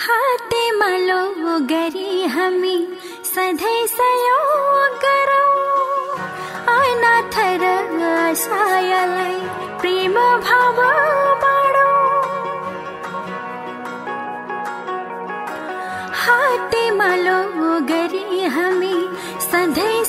हातेमालो गरी हामी सधैँ सहयोग गरौँ। अनाथ र सायलाई प्रेम भाव बाँडौँ। हातेमालो गरी हामी सधैँ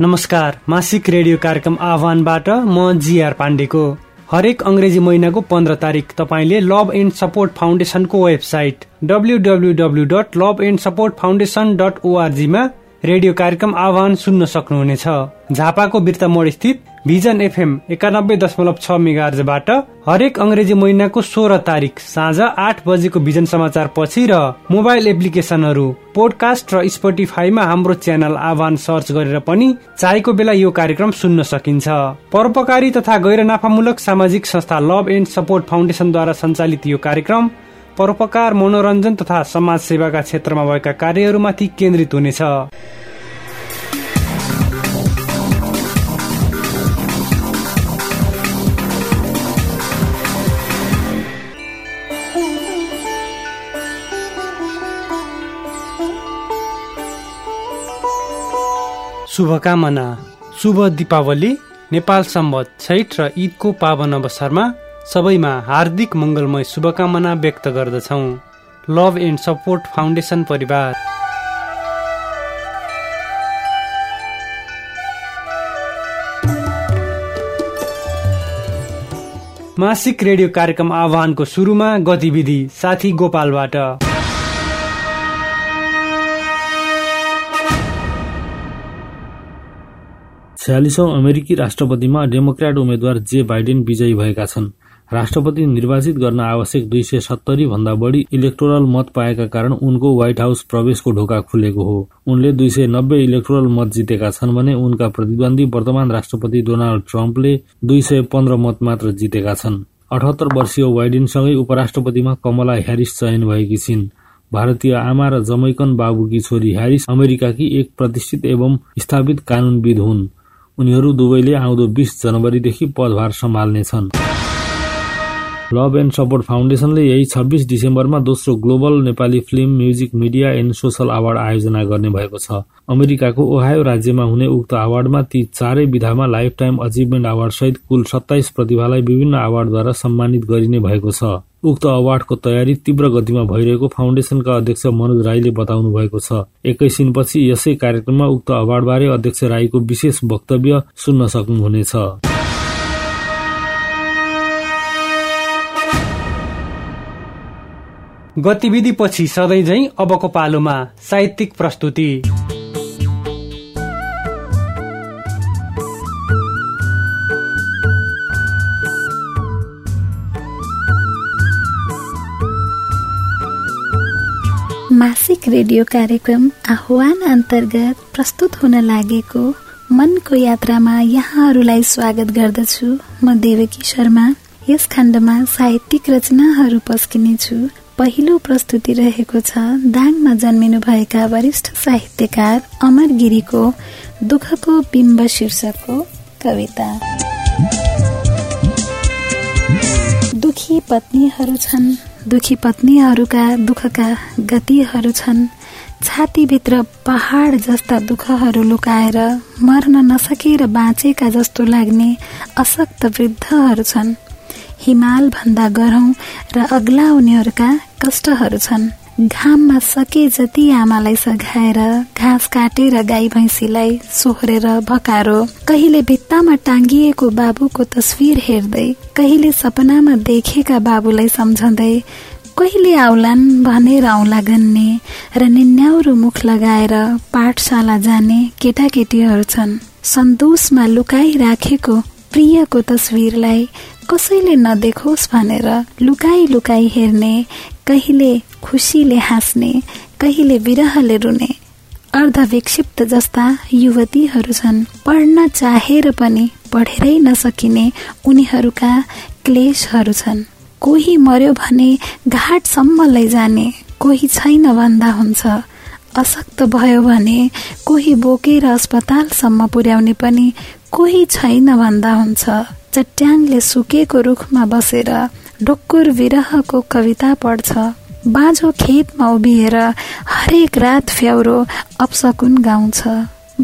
नमस्कार मासिक रेडियो कार्यक्रम आह्वानबाट म जिआर पाण्डेको। हरेक अङ्ग्रेजी महिनाको पन्ध्र तारिक तपाईँले love and support फाउन्डेसनको website W dot love and support foundation dot ओआरजीमा radio कार्यक्रम आह्वान सुन्न सक्नुहुनेछ। झापाको बिर्तामोड स्थित भिजन एफएम एकानब्बे दशमलव छ मेगार्जबाट हरेक अङ्ग्रेजी महिनाको सोह्र तारिक साँझ आठ बजेको भिजन समाचार पछि र मोबाइल एप्लिकेसनहरू पोडकास्ट र स्पोटिफाईमा हाम्रो च्यानल आह्वान सर्च गरेर पनि चाहेको बेला यो कार्यक्रम सुन्न सकिन्छ। परोपकारी तथा गैर नाफामूलक सामाजिक संस्था लभ एन्ड सपोर्ट फाउन्डेसनद्वारा सञ्चालित यो कार्यक्रम परोपकार मनोरञ्जन तथा समाज सेवाका क्षेत्रमा भएका कार्यहरूमाथि केन्द्रित हुनेछ। शुभकामना। शुभ दीपावली नेपाल सम्बत छैठ र ईदको पावन अवसरमा सबैमा हार्दिक मङ्गलमय शुभकामना व्यक्त गर्दछौँ। लभ एन्ड सपोर्ट फाउन्डेसन परिवार। मासिक रेडियो कार्यक्रम आह्वानको सुरुमा गतिविधि साथी गोपालबाट। छयालिसौँ अमेरिकी राष्ट्रपतिमा डेमोक्रेट उम्मेद्वार जे बाइडेन विजयी भएका छन्। राष्ट्रपति निर्वाचित गर्न आवश्यक दुई सय सत्तरी भन्दा बढी इलेक्टोरल मत पाएका कारण उनको व्हाइट हाउस प्रवेशको ढोका खुलेको हो। उनले दुई सय नब्बे इलेक्टोरल मत जितेका छन् भने उनका प्रतिद्वन्दी वर्तमान राष्ट्रपति डोनाल्ड ट्रम्पले दुई सय पन्ध्र मत मात्र जितेका छन्। अठहत्तर वर्षीय वाइडेनसँगै उपराष्ट्रपतिमा कमला ह्यारिस चयन भएकी छिन्। भारतीय आमा र जमैकन बाबुकी छोरी ह्यारिस अमेरिकाकी एक प्रतिष्ठित एवं स्थापित कानूनविद हुन्। उनीहरू दुवैले आउँदो बीस जनवरीदेखि पदभार सम्हाल्नेछन्। लभ एन्ड सपोर्ट फाउन्डेसनले यही छब्बिस डिसेम्बरमा दोस्रो global Nepali film music media and social award आयोजना गर्ने भएको छ। अमेरिकाको ओहायो राज्यमा हुने उक्त अवार्डमा ती चारै विधामा लाइफ टाइम अचिभमेन्ट अवार्ड सहित कुल सत्ताइस प्रतिभालाई विभिन्न अवार्डद्वारा सम्मानित गरिने भएको छ। उक्त अवार्डको तयारी तीव्र गतिमा भइरहेको फाउन्डेसनका अध्यक्ष मनोज राईले बताउनु भएको छ। एकैछिनपछि यसै कार्यक्रममा उक्त अवार्डबारे अध्यक्ष राईको विशेष वक्तव्य सुन्न सक्नुहुनेछ। गतिविधि पछि सधैँ झै अबको पालोमा साहित्यिक प्रस्तुति। मासिक रेडियो कार्यक्रम आह्वान अन्तर्गत प्रस्तुत हुन लागेको मनको यात्रामा यहाँहरूलाई स्वागत गर्दछु। म देवकी शर्मा। यस खण्डमा साहित्यिक रचनाहरू पस्किनेछु। पहिलो प्रस्तुति रहेको छ। दाङमा जन्मिनु भएका वरिष्ठ साहित्यकार अमर गिरीको दुःखको बिम्ब शीर्षकको कविता। दुखी पत्नीहरू छन्। दुखी पत्नीहरूका दुःखका गतिहरू छन्। छातीभित्र पहाड जस्ता दुःखहरू लुकाएर मर्न नसकेर बाँचेका जस्तो लाग्ने अशक्त वृद्धहरू छन्। हिमाल भन्दा गरौँ र अग्ला उनीहरूका कष्टहरू छन्। घाममा सके जति आमालाई सघाएर घाँस काटेर गाई भैँसीलाई सोहोरेर भकारो कहिले भित्तामा टाङ्गिएको बाबुको तस्विर हेर्दै कहिले सपनामा देखेका बाबुलाई सम्झँदै कहिले आउलान् भनेर आउला गन्ने र निन्याउरो मुख लगाएर पाठशाला जाने केटाकेटीहरू छन्। सन्तोषमा लुकाई राखेको प्रियको तस्विरलाई कसैले नदेखोस् भनेर लुकाई लुकाई हेर्ने कहिले खुसीले हाँस्ने कहिले विरहले रुने अर्धविक्षिप्त जस्ता युवतीहरू छन्। पढ्न चाहेर पनि पढेरै नसकिने उनीहरूका क्लेशहरू छन्। कोही मर्यो भने घाटसम्म लैजाने कोही छैन भन्दा हुन्छ। अशक्त भयो भने कोही बोकेर अस्पतालसम्म पुर्याउने पनि कोही छैन भन्दा हुन्छ। चट्याङले सुकेको रुखमा बसेर ढुक्कुर विरहको कविता पढ्छ। बाँझो खेतमा उभिएर हरेक रात फ्याउरो अपसकुन गाउँछ।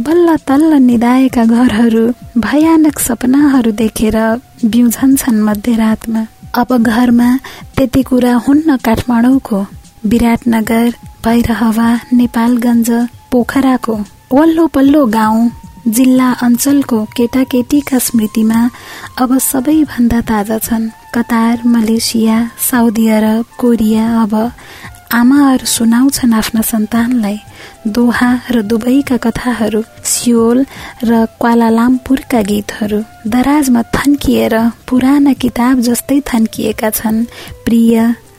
बल्ल तल्ल निदाएका घरहरू भयानक सपनाहरू देखेर बिउझन्छन् मध्यरातमा। अब घरमा त्यति कुरा हुन्न काठमाडौँको विराटनगर भैरहवा नेपालगञ्ज पोखराको वल्लो पल्लो गाउँ जिल्ला अञ्चलको केटाकेटीका स्मृतिमा अब सबैभन्दा ताजा छन् Qatar Malaysia Saudi Arab Korea. अब आमाहरू सुनाउँछन् आफ्ना सन्तानलाई दोहा र दुबईका कथाहरू सियोल र क्वालालामपुरका गीतहरू। दराजमा थन्किएर पुराना किताब जस्तै थन्किएका छन् प्रिय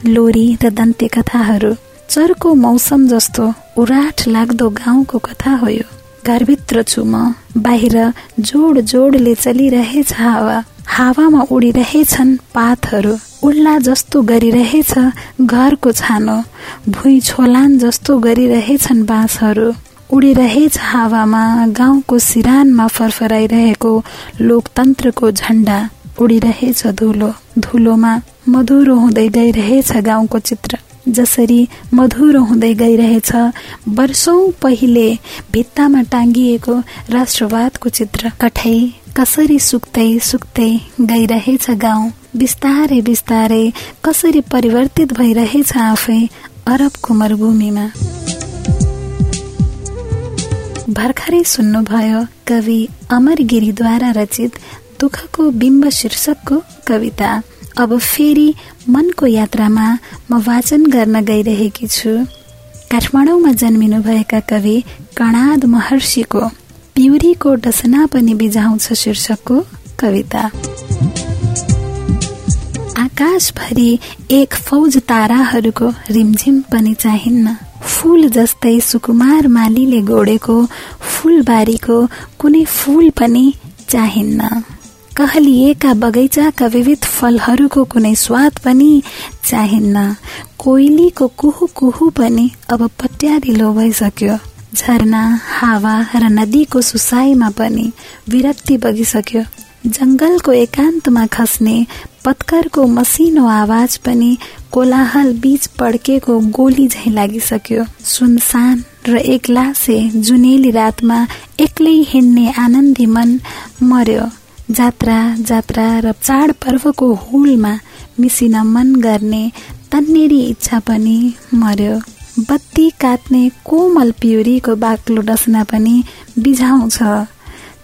लोरी र दन्ते कथाहरू। चर्को मौसम जस्तो उराठ लाग्दो गाउँको कथा हो यो। घरभित्र छु म। बाहिर जोड जोडले चलिरहेछ हावा। हावामा उडिरहेछन् पातहरू। उल्ला जस्तो गरिरहेछ घरको छानो। भुइँ छोलान जस्तो गरिरहेछन् बाँसहरू। उडिरहेछ हावामा गाउँको सिरानमा फरफराइरहेको लोकतन्त्रको झण्डा। उडिरहेछ धुलो। धुलोमा मधुरो हुँदै गइरहेछ गाउँको चित्र। जसरी मधुरो हुँदै गइरहेछ वर्षौं पहिले भित्तामा टाङ्गिएको राष्ट्रवादको चित्र कठै कसरी सुक्दै सुक्दै गइरहेछ गाउँ। बिस्तारै बिस्तारै कसरी परिवर्तित भइरहेछ आफै अरबको मरुभूमिमा भर्खरै सुन्नुभयो कवि अमर गिरीद्वारा रचित दुःखको बिम्ब शीर्षकको कविता। अब फेरि मनको यात्रामा म वाचन गर्न गइरहेकी छु। काठमाडौँमा जन्मिनुभएका कवि कणाद महर्षिको पिउरीको डसना पनि बिजाउँछ शीर्षकको कविता। आकाशभरि एक फौज ताराहरूको रिमझिम पनि चाहिन्न। फूल जस्तै सुकुमार मालीले गोडेको फूलबारीको कुनै फूल पनि चाहिन्न। कहलिएका बगैँचाका विविध फलहरूको कुनै स्वाद पनि चाहिन्न। कोइलीको कुहु कुहु पनि अब पट्यारिलो भइसक्यो। झरना हावा र नदीको सुसाईमा पनि विरक्ति बगिसक्यो। जंगलको एकान्तमा खस्ने पत्करको मसिनो आवाज पनि कोलाहल बीच पड्केको गोली झै लागिसक्यो। सुनसान र एक्लासे जुनेली रातमा एक्लै हिँड्ने आनन्दी मन मर्यो। जात्रा जात्रा र चाडपर्वको हुलमा मिसिन मन गर्ने तन्नेरी इच्छा पनि मर्यो। बत्ती काट्ने कोमल पिउरीको बाक्लो डसना पनि बिझाउँछ।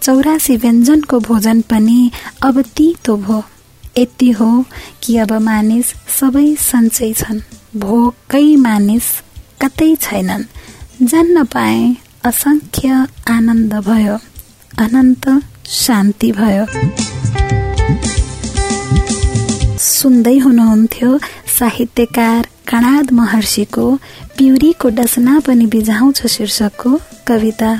चौरासी व्यञ्जनको भोजन पनि अब तितो भो यति हो कि अब मानिस सबै सन्चै छन्। भोकै मानिस कतै छैनन्। जान्न पाए असङ्ख्य आनन्द भयो। अनन्त शान्ति भयो। सुन्दै हुनुहुन्थ्यो साहित्यकार कणाद महर्षिको पिउरीको डसना पनि बिझाउँछ शीर्षकको कविता।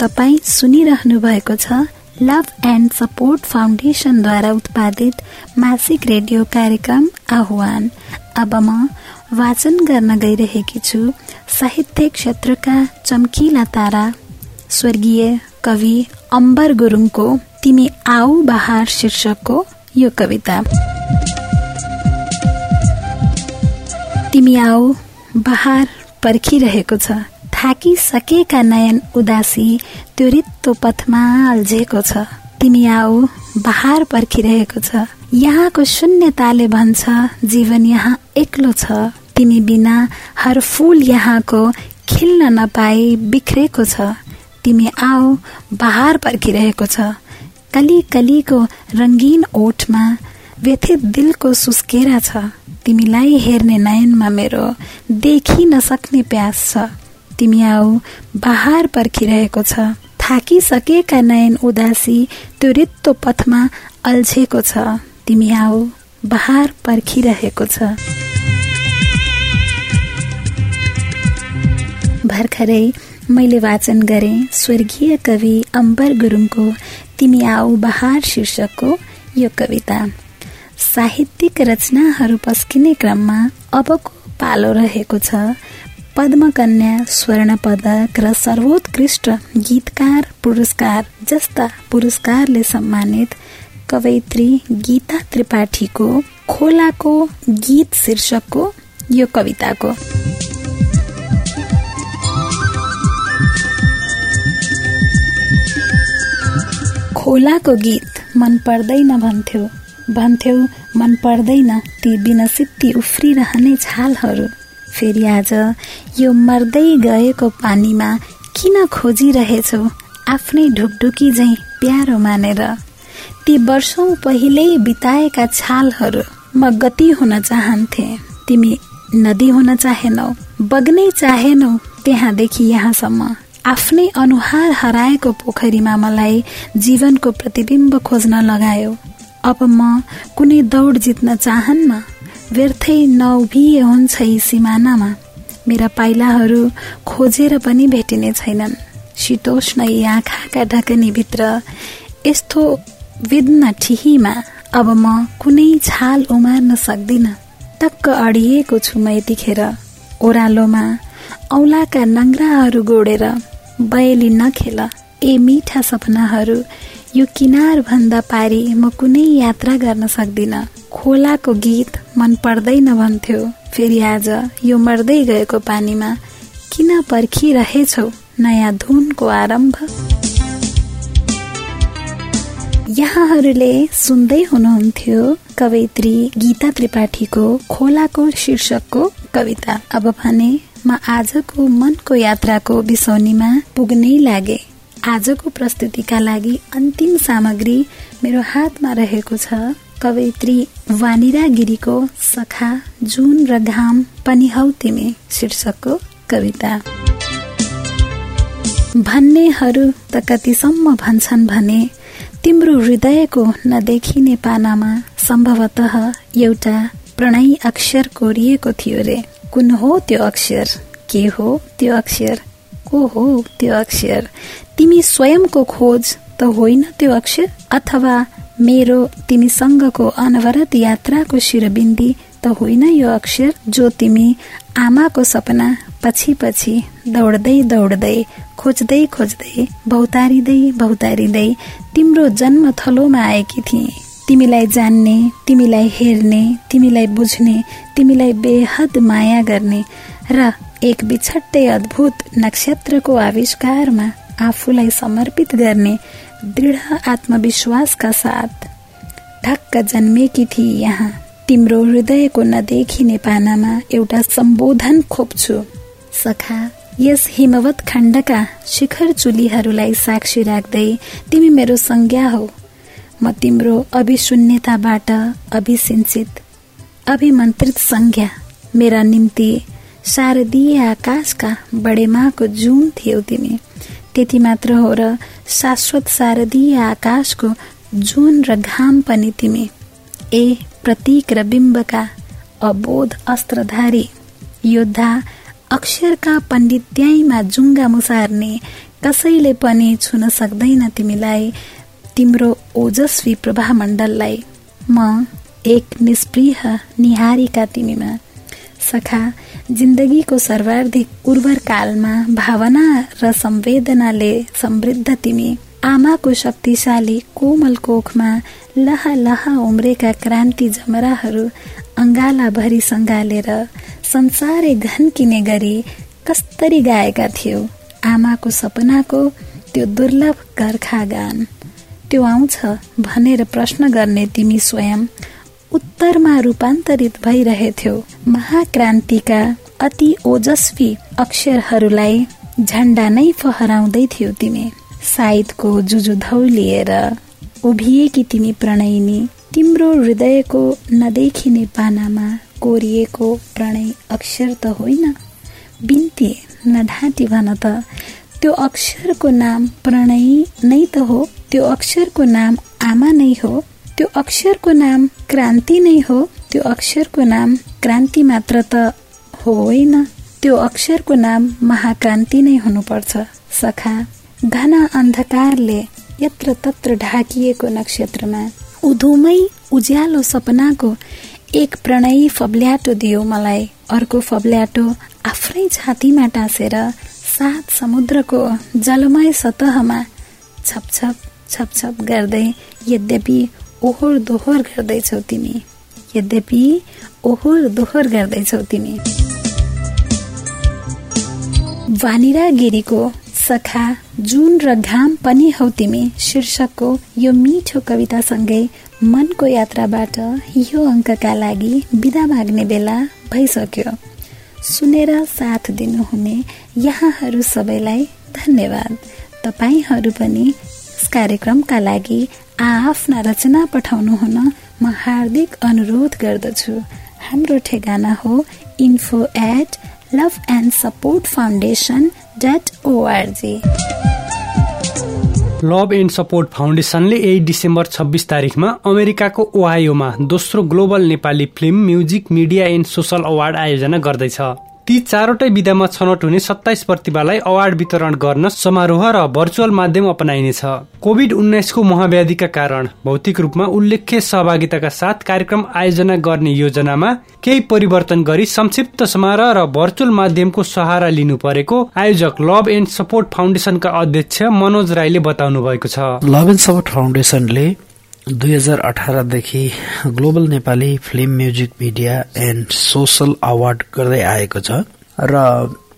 तपाईँ सुनिरहनु भएको छ लभ एन्ड सपोर्ट फाउन्डेसनद्वारा उत्पादित मासिक रेडियो कार्यक्रम आह्वान। अब म वाचन गर्न गइरहेकी छु साहित्य क्षेत्रका चम्किला तारा। स्वर्गीय कवि अम्बर गुरुङको तिमी आऊ बहार शीर्षकको यो कविता। तिमी आऊ बहार पर्खिरहेको छ थाकिसकेका नयन उदासी त्यो रित्तो पथमा अल्झेको छ। तिमी आऊ बहार पर्खिरहेको छ यहाँको शून्यताले भन्छ जीवन यहाँ एक्लो छ। तिमी बिना हर फूल यहाँको खिल्न नपाई बिख्रेको छ। तिमी आऊ बहार पर्खिरहेको छ। कली कलीको रङ्गीन ओठमा व्यथित दिलको सुस्केरा छ। तिमीलाई हेर्ने नयनमा मेरो देखि नसक्ने प्यास छ। तिमी आऊ बहार पर्खिरहेको छ। थाकिसकेका नयन उदासी त्यो रित्तो पथमा अल्झेको छ। तिमी आऊ बहार पर्खिरहेको छ। भर्खरै मैले वाचन गरे। स्वर्गीय कवि अम्बर गुरुङको तिमी आऊ बहार शीर्षकको यो कविता। साहित्यिक रचनाहरू पस्किने क्रममा अबको पालो रहेको छ। पद्मकन्या स्वर्ण पदक र सर्वोत्कृष्ट गीतकार पुरस्कार जस्ता पुरस्कारले सम्मानित कवयित्री गीता त्रिपाठीको खोलाको गीत शीर्षकको यो कविताको। खोलाको गीत मन पर्दैन भन्थ्यो। भन्थ्यौ मन पर्दैन ती बिनसित्ती उफ्रिरहने छालहरू। फेरि आज यो मर्दै गएको पानीमा किन खोजिरहेछौ? आफ्नै ढुकढुकी झै प्यारो मानेर। ती वर्षौं पहिल्यै बिताएका छालहरू म गति हुन चाहन्थे। तिमी नदी हुन चाहेनौ बग्नै चाहेनौ त्यहाँदेखि यहाँसम्म। आफ्नै अनुहार हराएको पोखरीमा मलाई जीवनको प्रतिबिम्ब खोज्न लगायो। अब म कुनै दौड जित्न चाहन्न व्यर्थै नउभिए हुन्छ यी सिमानामा। मेरा पाइलाहरू खोजेर पनि भेटिने छैनन्। शीतोष्ण यी आँखाका ढकनीभित्र यस्तो विद्न ठिहीमा अब म कुनै छाल उमार्न सक्दिन। टक्क अडिएको छु म यतिखेर। ओह्रालोमा औलाका नङ्ग्राहरू गोडेर बयली नखेल ए मिठा सपनाहरू यो किनार भन्दा पारी म कुनै यात्रा गर्न सक्दिन। खोलाको गीत मन पर्दैन भन्थ्यो। फेरि आज यो मर्दै गएको पानीमा किन पर्खिरहेछौ नयाँ धुनको आरम्भ? यहाँहरूले सुन्दै हुनुहुन्थ्यो कवयित्री गीता त्रिपाठीको खोलाको शीर्षकको कविता। अब भने म आजको मनको यात्राको बिसौनीमा पुग्नै लागे। आजको प्रस्तुतिका लागि अन्तिम सामग्री मेरो हातमा रहेको छ कवयित्री वानिरा गिरीको सखा जुन र घाम पनि हौ तिमी शीर्षकको कविता। भन्नेहरू त कतिसम्म भन्छन् भने तिम्रो हृदयको नदेखिने पानामा सम्भवत एउटा प्रणय अक्षर कोरिएको थियो रे। कुन हो त्यो अक्षर? के हो त्यो अक्षर? को हो त्यो अक्षर? तिमी स्वयंको खोज त होइन त्यो अक्षर? अथवा मेरो तिमीसँगको अनवरत यात्राको शिरबिन्दी त होइन यो अक्षर जो तिमी आमाको सपना पछि पछि दौड्दै दौड्दै खोज्दै खोज्दै भौतारिँदै भौतारिँदै तिम्रो जन्म थलोमा आएकी थिए। तिमीलाई जान्ने तिमीलाई हेर्ने तिमीलाई बुझ्ने तिमीलाई बेहद माया गर्ने र एक बिछट्टै अद्भुत नक्षत्रको आविष्कारमा आफूलाई समर्पित गर्ने दृढ आत्मविश्वासका साथ ढक्क जन्मेकी थिए यहाँ। तिम्रो हृदयको नदेखिने पानामा एउटा सम्बोधन खोप्छु। सखा यस हिमवत खण्डका शिखर चुलीहरूलाई साक्षी राख्दै तिमी मेरो संज्ञा हो। म तिम्रो अभिशून्यताबाट अभिसिंचित अभिमन्त्रित संज्ञा मेरा निम्ति शारदीय आकाशका बडेमाको जुन थियौ तिमी। त्यति मात्र हो र शाश्वत शारदीय आकाशको जुन र घाम पनि तिमी। ए प्रतीक र बिम्बका अबोध अस्त्रधारी योद्धा अक्षरका पण्डित्याईमा जुङ्गा मुसार्ने कसैले पनि छुन सक्दैन तिमीलाई तिम्रो ओजस्वी प्रभामण्डललाई म एक निष्प्रिय निहारीका तिमीमा। सखा जिन्दगीको सर्वाधिक उर्वर कालमा भावना र संवेदनाले समृद्ध तिमी। आमाको शक्तिशाली कोमल कोखमा लह लह उम्रेका क्रान्ति जमराहरू अङ्गाला भरि सङ्गालेर संसारै घन्किने गरी कस्तरी गाएका थियौ। आमाको सपनाको त्यो दुर्लभ गर्खा गान त्यो आउँछ भनेर प्रश्न गर्ने तिमी स्वयं उत्तरमा रूपान्तरित भइरहेथ्यौ। महाक्रान्तिका अति ओजस्वी अक्षरहरूलाई झण्डा नै फहराउँदै थियौ तिमी। साइदको जुजुधौ लिएर उभिएकी तिमी प्रणयनी तिम्रो हृदयको नदेखिने पानामा कोरिएको प्रणय अक्षर त होइन। बिन्ती नढाँटी भन त त्यो अक्षरको नाम प्रणय नै त हो त्यो अक्षरको नाम आमा नै हो त्यो अक्षरको नाम क्रान्ति नै हो त्यो अक्षरको नाम क्रान्ति मात्र त होइन। त्यो अक्षरको नाम महाक्रान्ति नै हुनुपर्छ। सखा घना अन्धकारले यत्र तत्र ढाकिएको नक्षत्रमा उधुमै उज्यालो सपनाको एक प्रणयी फब्ल्याटो दियो मलाई। अर्को फब्ल्याटो आफ्नै छातीमा टाँसेर सात समुद्रको जलमय सतहमा छपछप छपछप गर्दै यद्यपि ओहोर दोहोर गर्दैछौ तिमी। यद्यपि ओहोर दोहोर गर्दैछौ तिमी। वानिरा गिरीको सखा जुन र घाम पनि हौ तिमी शीर्षकको यो मिठो कवितासँगै मनको यात्राबाट यो अङ्कका लागि विदा माग्ने बेला भइसक्यो। सुनेर साथ दिनुहुने यहाँहरू सबैलाई धन्यवाद। तपाईँहरू पनि यस कार्यक्रमका लागि आफ्ना रचना पठाउनुहुन म हार्दिक अनुरोध गर्दछु। हाम्रो ठेगाना हो info at love and support foundation dot ORG love and support फाउन्डेसनले यही डिसेम्बर छब्बिस तारिकमा अमेरिकाको ओहायोमा दोस्रो global Nepali film music media and social award आयोजना गर्दैछ। ती चारवटै विधामा छनौट हुने सत्ताइस प्रतिभालाई अवार्ड वितरण गर्न समारोह र भर्चुअल माध्यम अपनाइनेछ। कोभिड उन्नाइसको महाव्याधिका कारण भौतिक रूपमा उल्लेख्य सहभागिताका साथ कार्यक्रम आयोजना गर्ने योजनामा केही परिवर्तन गरी संक्षिप्त समारोह र भर्चुअल माध्यमको सहारा लिनु परेको आयोजक लभ एन्ड सपोर्ट फाउन्डेसनका अध्यक्ष मनोज राईले बताउनु भएको छ। लभ एन्ड सपोर्ट फाउन्डेसनले दुई हजार अठारदेखि global Nepali film music media and social award गर्दै आएको छ। र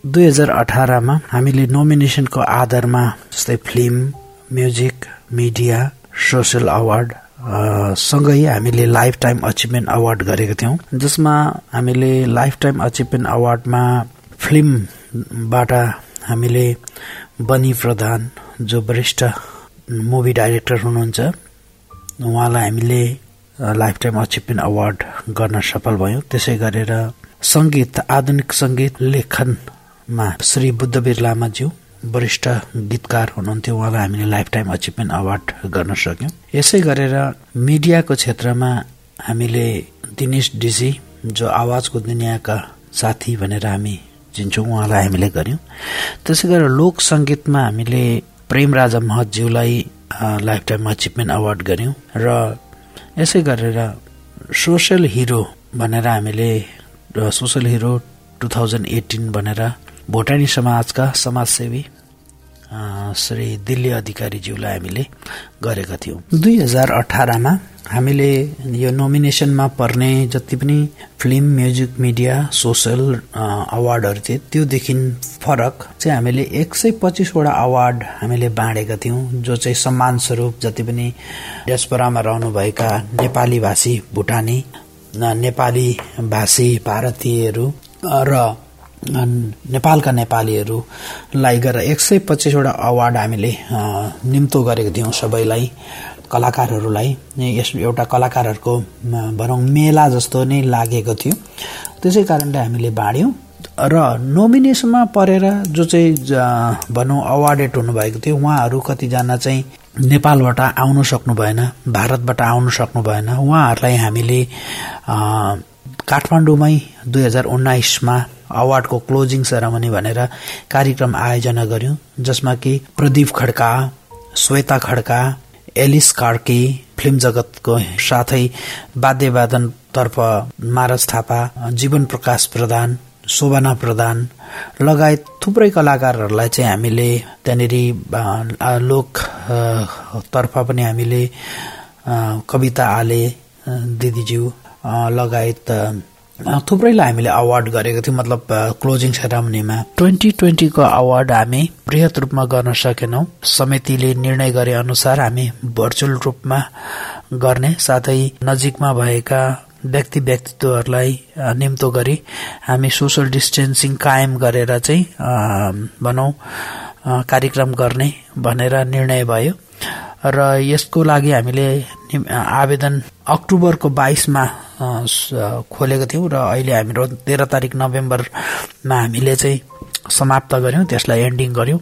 दुई हजार अठारमा हामीले नोमिनेसनको आधारमा जस्तै film music media social award सँगै हामीले लाइफ टाइम अचिभमेन्ट अवार्ड गरेका थियौँ। जसमा हामीले लाइफ टाइम अचिभमेन्ट अवार्डमा फिल्मबाट हामीले बनी प्रधान जो वरिष्ठ मुभी डाइरेक्टर हुनुहुन्छ उहाँलाई हामीले लाइफ टाइम अचिभमेन्ट अवार्ड गर्न सफल भयौँ। त्यसै गरेर सङ्गीत आधुनिक सङ्गीत लेखनमा श्री बुद्धवीर लामाज्यू वरिष्ठ गीतकार हुनुहुन्थ्यो। उहाँलाई हामीले लाइफ टाइम अचिभमेन्ट अवार्ड गर्न सक्यौँ। यसै गरेर मिडियाको क्षेत्रमा हामीले दिनेश डिजी जो आवाजको दुनियाँका साथी भनेर हामी चिन्छौँ उहाँलाई हामीले गर्यौँ। त्यसै गरेर लोक सङ्गीतमा हामीले प्रेम राजा महतज्यूलाई लाइफ टाइम अचिभमेन्ट अवार्ड गऱ्यौँ। र यसै गरेर सोसल हिरो भनेर हामीले social hero two thousand eighteen भनेर भोटानी समाजका समाजसेवी श्री दिल्ली अधिकारीज्यूलाई हामीले गरेका थियौँ। दुई हजार अठारमा हामीले यो नोमिनेसनमा पर्ने जति पनि फिल्म म्युजिक मिडिया सोसल अवार्डहरू थिए त्योदेखि फरक चाहिँ हामीले एक सय पच्चिसवटा अवार्ड हामीले बाँडेका थियौँ जो चाहिँ सम्मान स्वरूप जति पनि डेस्परामा रहनुभएका नेपाली भाषी भुटानी नेपाली भाषी भारतीयहरू र नेपालका नेपालीहरूलाई गरेर एक सय पच्चिसवटा अवार्ड हामीले निम्तो गरेको थियौँ सबैलाई। कलाकारहरूलाई यस एउटा कलाकारहरूको भनौँ मेला जस्तो नै लागेको थियो। त्यसै कारणले हामीले बाँड्यौँ र नोमिनेसनमा परेर जो चाहिँ भनौँ अवार्डेड हुनुभएको थियो उहाँहरू कतिजना चाहिँ नेपालबाट आउनु सक्नु भएन भारतबाट आउनु सक्नु भएन। उहाँहरूलाई हामीले काठमाडौँमै दुई हजार उन्नाइसमा अवार्डको क्लोजिङ सेरामनी भनेर कार्यक्रम आयोजना गर्यौं जसमा कि प्रदीप खड्का श्वेता खड्का एलिस कार्के फिल्म जगतको साथै वाद्यवादनतर्फ मारज थापा जीवन प्रकाश प्रधान शोभना प्रधान लगायत थुप्रै कलाकारहरूलाई चाहिँ हामीले त्यहाँनिर लोक तर्फ पनि हामीले कविता आले दिदीज्यू लगायत थुप्रैलाई हामीले अवार्ड गरेको थियौँ मतलब क्लोजिङ सेरामनीमा ट्वेन्टी ट्वेन्टीको अवार्ड हामी वृहत रूपमा गर्न सकेनौँ। समितिले निर्णय गरे अनुसार हामी भर्चुअल रूपमा गर्ने साथै नजिकमा भएका व्यक्ति व्यक्तित्वहरूलाई निम्तो गरी हामी सोसल डिस्टेन्सिङ कायम गरेर चाहिँ भनौँ कार्यक्रम गर्ने भनेर निर्णय भयो। र यसको लागि हामीले आवेदन अक्टोबरको बाइसमा खोलेको थियौँ र अहिले हाम्रो तेह्र तारिक नोभेम्बरमा हामीले चाहिँ समाप्त गऱ्यौँ त्यसलाई एन्डिङ गऱ्यौँ।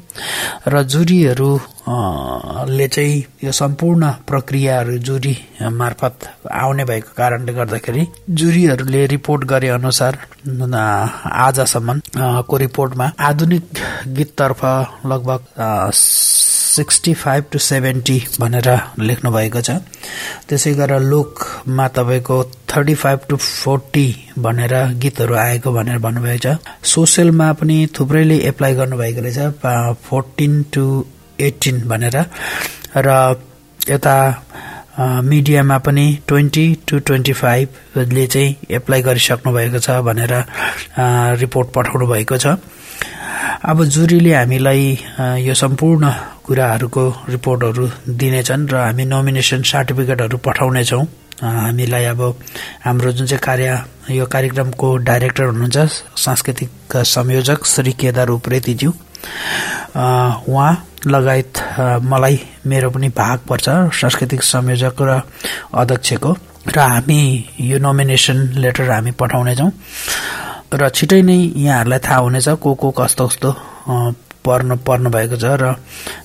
र जुरीहरूले चाहिँ यो सम्पूर्ण प्रक्रियाहरू जुरी मार्फत आउने भएको कारणले गर्दाखेरि जुरीहरूले रिपोर्ट गरे अनुसार आजसम्म को रिपोर्टमा आधुनिक गीततर्फ लगभग सिक्सटी फाइभ टु सेभेन्टी भनेर लेख्नु भएको छ। त्यसै गरेर लोकमा तपाईँको थर्टी फाइभ टु फोर्टी भनेर गीतहरू आएको भनेर भन्नुभएको छ। सोसियलमा पनि थुप्रैले एप्लाई गर्नुभएको रहेछ फोर्टिन टु एटिन भनेर। र यता मिडियामा पनि ट्वेन्टी टु ट्वेन्टी फाइभले चाहिँ एप्लाई गरिसक्नु भएको छ भनेर रिपोर्ट पठाउनु भएको छ। अब जुरीले हामीलाई यो सम्पूर्ण कुराहरूको रिपोर्टहरू दिनेछन् र हामी नोमिनेसन सर्टिफिकेटहरू पठाउनेछौँ। हामीलाई अब हाम्रो जुन चाहिँ कार्य यो कार्यक्रमको डाइरेक्टर हुनुहुन्छ सांस्कृतिक संयोजक श्री केदार उप्रेतीज्यू। उहाँ लगायत मलाई मेरो पनि भाग पर्छ सांस्कृतिक संयोजक र अध्यक्षको। र हामी यो नोमिनेसन लेटर हामी पठाउनेछौँ। र छिटै नै यहाँहरूलाई थाहा हुनेछ को को कस्तो कस्तो पर्नु पर्नु भएको छ र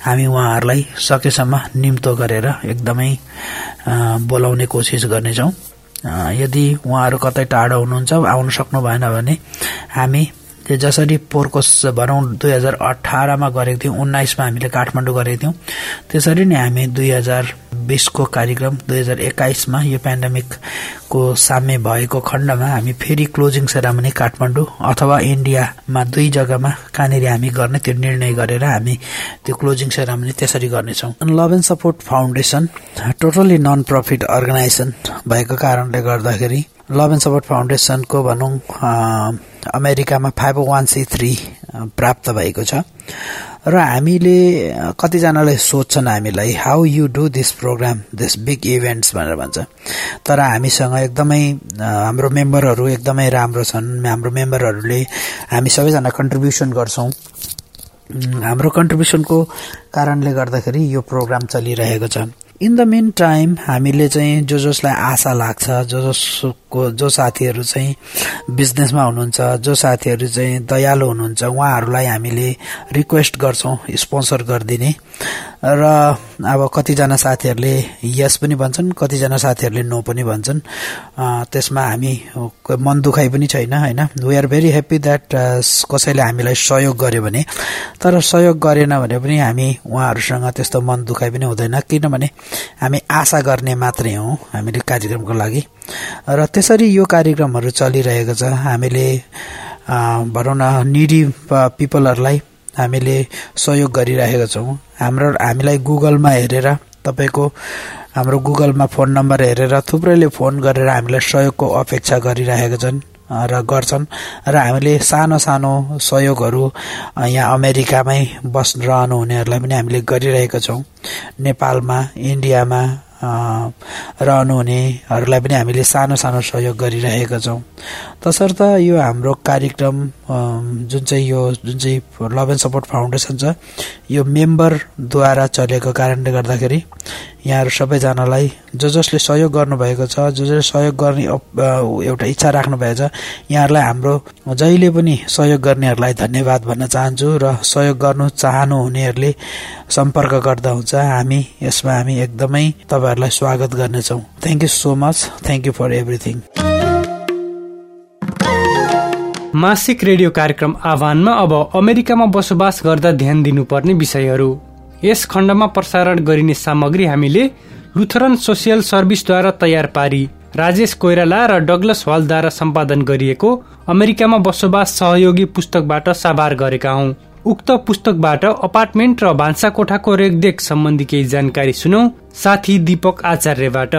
हामी उहाँहरूलाई सकेसम्म निम्तो गरेर एकदमै बोलाउने कोसिस गर्नेछौँ। यदि उहाँहरू कतै टाढो हुनुहुन्छ आउन सक्नु भएन भने हामी जसरी पोर्कोस भनौँ दुई हजार अठारमा गरेको थियौँ उन्नाइसमा हामीले काठमाडौँ गरेको थियौँ त्यसरी नै हामी दुई हजार बिसको कार्यक्रम दुई हजार एक्काइसमा यो पेन्डेमिकको साम्य भएको खण्डमा हामी फेरि क्लोजिङ सेरामनी काठमाडौँ अथवा इन्डियामा दुई जग्गामा कहाँनिर हामी गर्ने त्यो निर्णय गरेर हामी त्यो क्लोजिङ सेरामनी त्यसरी गर्नेछौँ। Love and support foundation totally non profit organisation भएको कारणले गर्दाखेरि लभ एन्ड सपोर्ट फाउन्डेसनको भनौँ अमेरिकामा फाइभ वान सी थ्री प्राप्त भएको छ। र हामीले कतिजनाले सोध्छन् हामीलाई how you do this programme this big events भनेर भन्छ। तर हामीसँग एकदमै हाम्रो मेम्बरहरू एकदमै राम्रो छन्। हाम्रो मेम्बरहरूले हामी सबैजना कन्ट्रिब्युसन गर्छौँ। हाम्रो कन्ट्रिब्युसनको कारणले गर्दाखेरि यो प्रोग्राम चलिरहेको छ। इन द मेन टाइम हामीले चाहिँ जो जसलाई आशा लाग्छ जो जसको जो साथीहरू चाहिँ बिजनेसमा हुनुहुन्छ जो साथीहरू चाहिँ दयालु हुनुहुन्छ उहाँहरूलाई हामीले रिक्वेस्ट गर्छौँ स्पोन्सर गरिदिने। र अब कतिजना साथीहरूले यस पनि भन्छन् कतिजना साथीहरूले नो पनि भन्छन्। त्यसमा हामी मन दुखाइ पनि छैन होइन? We are very happy that कसैले हामीलाई सहयोग गर्यो भने। तर सहयोग गरेन भने पनि हामी उहाँहरूसँग त्यस्तो मन दुखाइ पनि हुँदैन किनभने हामी आशा गर्ने मात्रै हौ हामीले कार्यक्रमको लागि। र त्यसरी यो कार्यक्रमहरू चलिरहेको छ। हामीले भनौँ न निडी पिपलहरूलाई हामीले सहयोग गरिरहेका छौँ। हाम्रो हामीलाई गुगलमा हेरेर तपाईँको हाम्रो गुगलमा फोन नम्बर हेरेर थुप्रैले फोन गरेर हामीलाई सहयोगको अपेक्षा गरिरहेका छन् र गर्छन्। र हामीले सानो सानो सहयोगहरू यहाँ अमेरिकामै बस रहनु हुनेहरूलाई पनि हामीले गरिरहेका छौँ। नेपालमा इन्डियामा रहनुहुनेहरूलाई पनि हामीले सानो सानो सहयोग गरिरहेका छौँ। तसर्थ यो हाम्रो कार्यक्रम जुन चाहिँ यो जुन चाहिँ लभ एन्ड सपोर्ट फाउन्डेसन छ यो मेम्बरद्वारा चलेको कारणले गर्दाखेरि यहाँहरू सबैजनालाई जो जसले सहयोग गर्नुभएको छ जो जसले सहयोग गर्ने एउटा इच्छा राख्नुभएको छ यहाँहरूलाई हाम्रो जहिले पनि सहयोग गर्नेहरूलाई धन्यवाद भन्न चाहन्छु र सहयोग गर्नु चाहनुहुनेहरूले सम्पर्क गर्दा हुन्छ। हामी यसमा हामी एकदमै तपाईँहरूलाई स्वागत गर्नेछौँ। Thank you so much thank you for everything मासिक रेडियो कार्यक्रम आह्वानमा अब अमेरिकामा बसोबास गर्दा ध्यान दिनुपर्ने विषयहरू। यस खण्डमा प्रसारण गरिने सामग्री हामीले लुथरन सोसियल सर्भिसद्वारा तयार पारी। राजेश कोइराला र डगलस हलद्वारा सम्पादन गरिएको अमेरिकामा बसोबास सहयोगी पुस्तकबाट साभार गरेका हौ। उक्त पुस्तकबाट अपार्टमेन्ट र भान्सा कोठाको रेखदेख सम्बन्धी केही जानकारी सुनौ साथी दीपक आचार्यबाट।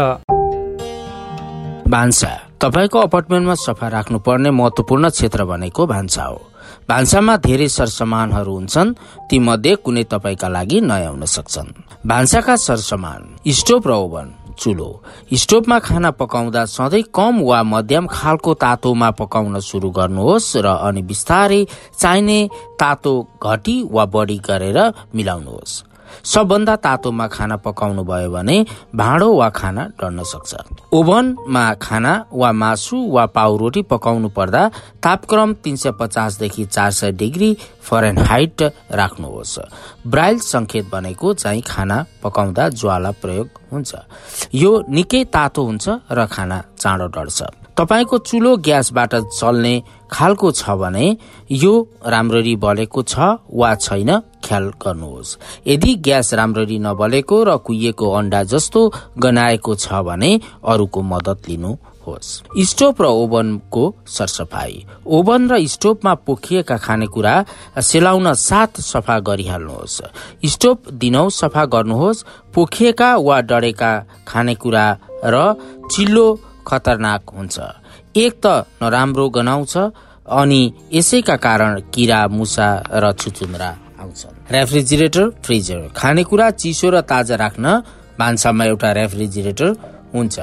भान्सा तपाईँको अपार्टमेन्टमा सफा राख्नुपर्ने महत्वपूर्ण क्षेत्र भनेको भान्सा हो। भान्सामा धेरै सरसामानहरू हुन्छन् ती मध्ये कुनै तपाईँका लागि नयाँ हुन सक्छन्। भान्साका सरसामान स्टोभ र ओभन चुलो। स्टोभमा खाना पकाउँदा सधैँ कम वा मध्यम खालको तातोमा पकाउन सुरु गर्नुहोस् र अनि बिस्तारै चाहिने तातो घटी वा बढी गरेर मिलाउनुहोस्। सबभन्दा तातोमा खाना पकाउनु भयो भने भाँडो वा खाना डढ्न सक्छ। ओभनमा खाना वा मासु वा पाउरोटी पकाउनु पर्दा तापक्रम तिन सय पचासदेखि चार सय डिग्री फरेनहाइट राख्नुहोस्। ब्राइल संकेत भनेको चाहिँ खाना पकाउँदा ज्वाला प्रयोग हुन्छ। यो निकै तातो हुन्छ र खाना चाँडो डढ्छ। तपाईँको चुलो ग्यासबाट चल्ने खालको छ भने यो राम्ररी बलेको छ वा छैन ख्याल गर्नुहोस्। यदि ग्यास राम्ररी नबलेको र कुहिएको अन्डा जस्तो गनाएको छ भने अरूको मदत लिनुहोस्। स्टोभ र ओभनको सरसफाई। ओभन र स्टोभमा पोखिएका खानेकुरा सेलाउन साथ सफा गरिहाल्नुहोस्। स्टोभ दिनौ सफा गर्नुहोस्। पोखिएका वा डढेका खानेकुरा र चिल्लो खतरनाक हुन्छ। एक त नराम्रो गनाउँछ अनि यसैका कारण किरा मुसा र छुचुन्द्रा आउँछन्। रेफ्रिजिरेटर फ्रिजर खानेकुरा चिसो र ताजा राख्न भान्सामा एउटा रेफ्रिजिरेटर हुन्छ।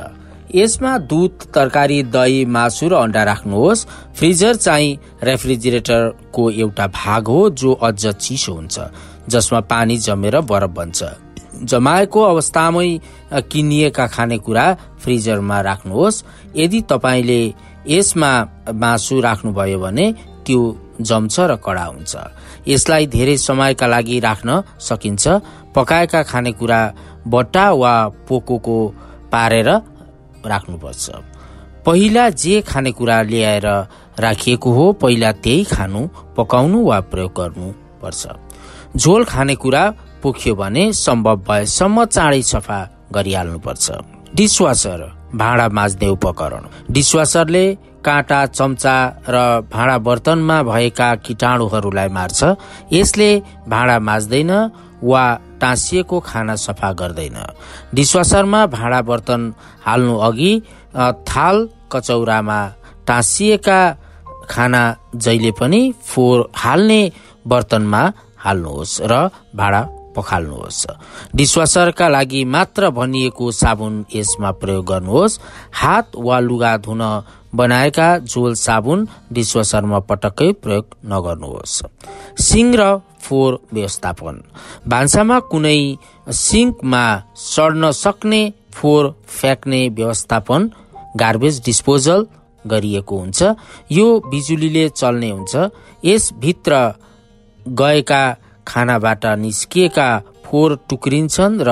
यसमा दुध तरकारी दही मासु र अन्डा राख्नुहोस्। फ्रिजर चाहिँ रेफ्रिजिरेटरको एउटा भाग हो जो अझ चिसो हुन्छ जसमा पानी जमेर बरफ बन्छ। जमाएको अवस्थामै किनिएका खानेकुरा फ्रिजरमा राख्नुहोस्। यदि तपाईँले यसमा मासु राख्नुभयो भने त्यो जम्छ र कडा हुन्छ। यसलाई धेरै समयका लागि राख्न सकिन्छ। पकाएका खानेकुरा बट्टा वा पोको पारेर राख्नुपर्छ। पहिला जे खानेकुरा ल्याएर राखिएको हो पहिला त्यही खानु पकाउनु वा प्रयोग गर्नु पर्छ झोल खानेकुरा पोखियो भने सम्भव भएसम्म चाँडै सफा गरिहाल्नुपर्छ। डिसवासर भाँडा माझ्ने उपकरण। डिसवासरले काँटा चम्चा र भाँडा बर्तनमा भएका किटाणुहरूलाई मार्छ। यसले भाँडा माझ्दैन वा टाँसिएको खाना सफा गर्दैन। डिसवासरमा भाँडा बर्तन हाल्नु अघि थाल कचौरामा टाँसिएका खाना जहिले पनि फोहोर हाल्ने बर्तनमा हाल्नुहोस् र भाँडा पखाल्नुहोस्। डिसवासरका लागि मात्र भनिएको साबुन यसमा प्रयोग गर्नुहोस्। हात वा लुगा धुन बनाएका झोल साबुन डिसवासरमा पटक्कै प्रयोग नगर्नुहोस्। सिङ र फोहोर व्यवस्थापन। भान्सामा कुनै सिङ्कमा सड्न सक्ने फोहोर फ्याँक्ने व्यवस्थापन गार्बेज डिस्पोजल गरिएको हुन्छ। यो बिजुलीले चल्ने हुन्छ। यसभित्र गएका खानाबाट निस्किएका फोहोर टुक्रिन्छन् र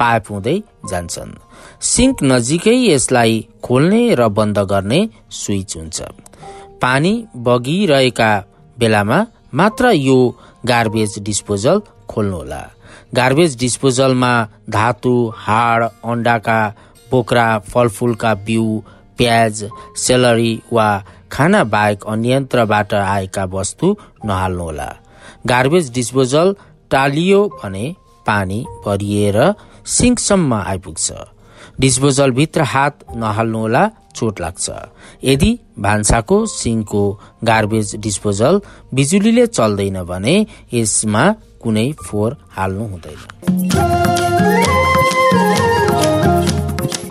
पाइप हुँदै जान्छन्। सिङ्क नजिकै यसलाई खोल्ने र बन्द गर्ने स्विच हुन्छ। पानी बगिरहेका बेलामा मात्र यो गार्बेज डिस्पोजल खोल्नुहोला। गार्बेज डिस्पोजलमा धातु हाड अन्डाका बोक्रा फलफुलका बिउ प्याज सेलरी वा खाना बाहेक अन्यन्त्रबाट आएका वस्तु नहाल्नुहोला। गार्बेज डिस्पोजल टालियो भने पानी भरिएर सिङ्कसम्म आइपुग्छ। डिस्पोजलभित्र हात नहाल्नुहोला चोट लाग्छ। यदि भान्साको सिङ्कको गार्बेज डिस्पोजल बिजुलीले चल्दैन भने यसमा कुनै फोहोर हाल्नु हुँदैन।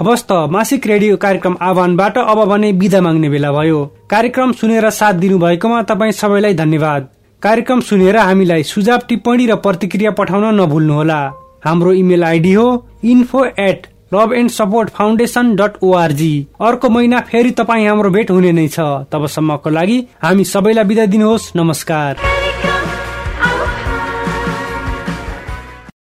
हवस् त मासिक रेडियो कार्यक्रम आह्वानबाट अब भने विदा माग्ने बेला भयो। कार्यक्रम सुनेर साथ दिनुभएकोमा तपाईँ सबैलाई धन्यवाद। कार्यक्रम सुनेर हामीलाई सुझाव टिप्पणी र प्रतिक्रिया पठाउन नभुल्नुहोला। हाम्रो इमेल आइडी हो info at love and support foundation dot ORG अर्को महिना फेरि तपाईँ हाम्रो भेट हुने नै छ। तबसम्मको लागि हामी सबैलाई बिदा दिनुहोस्। नमस्कार।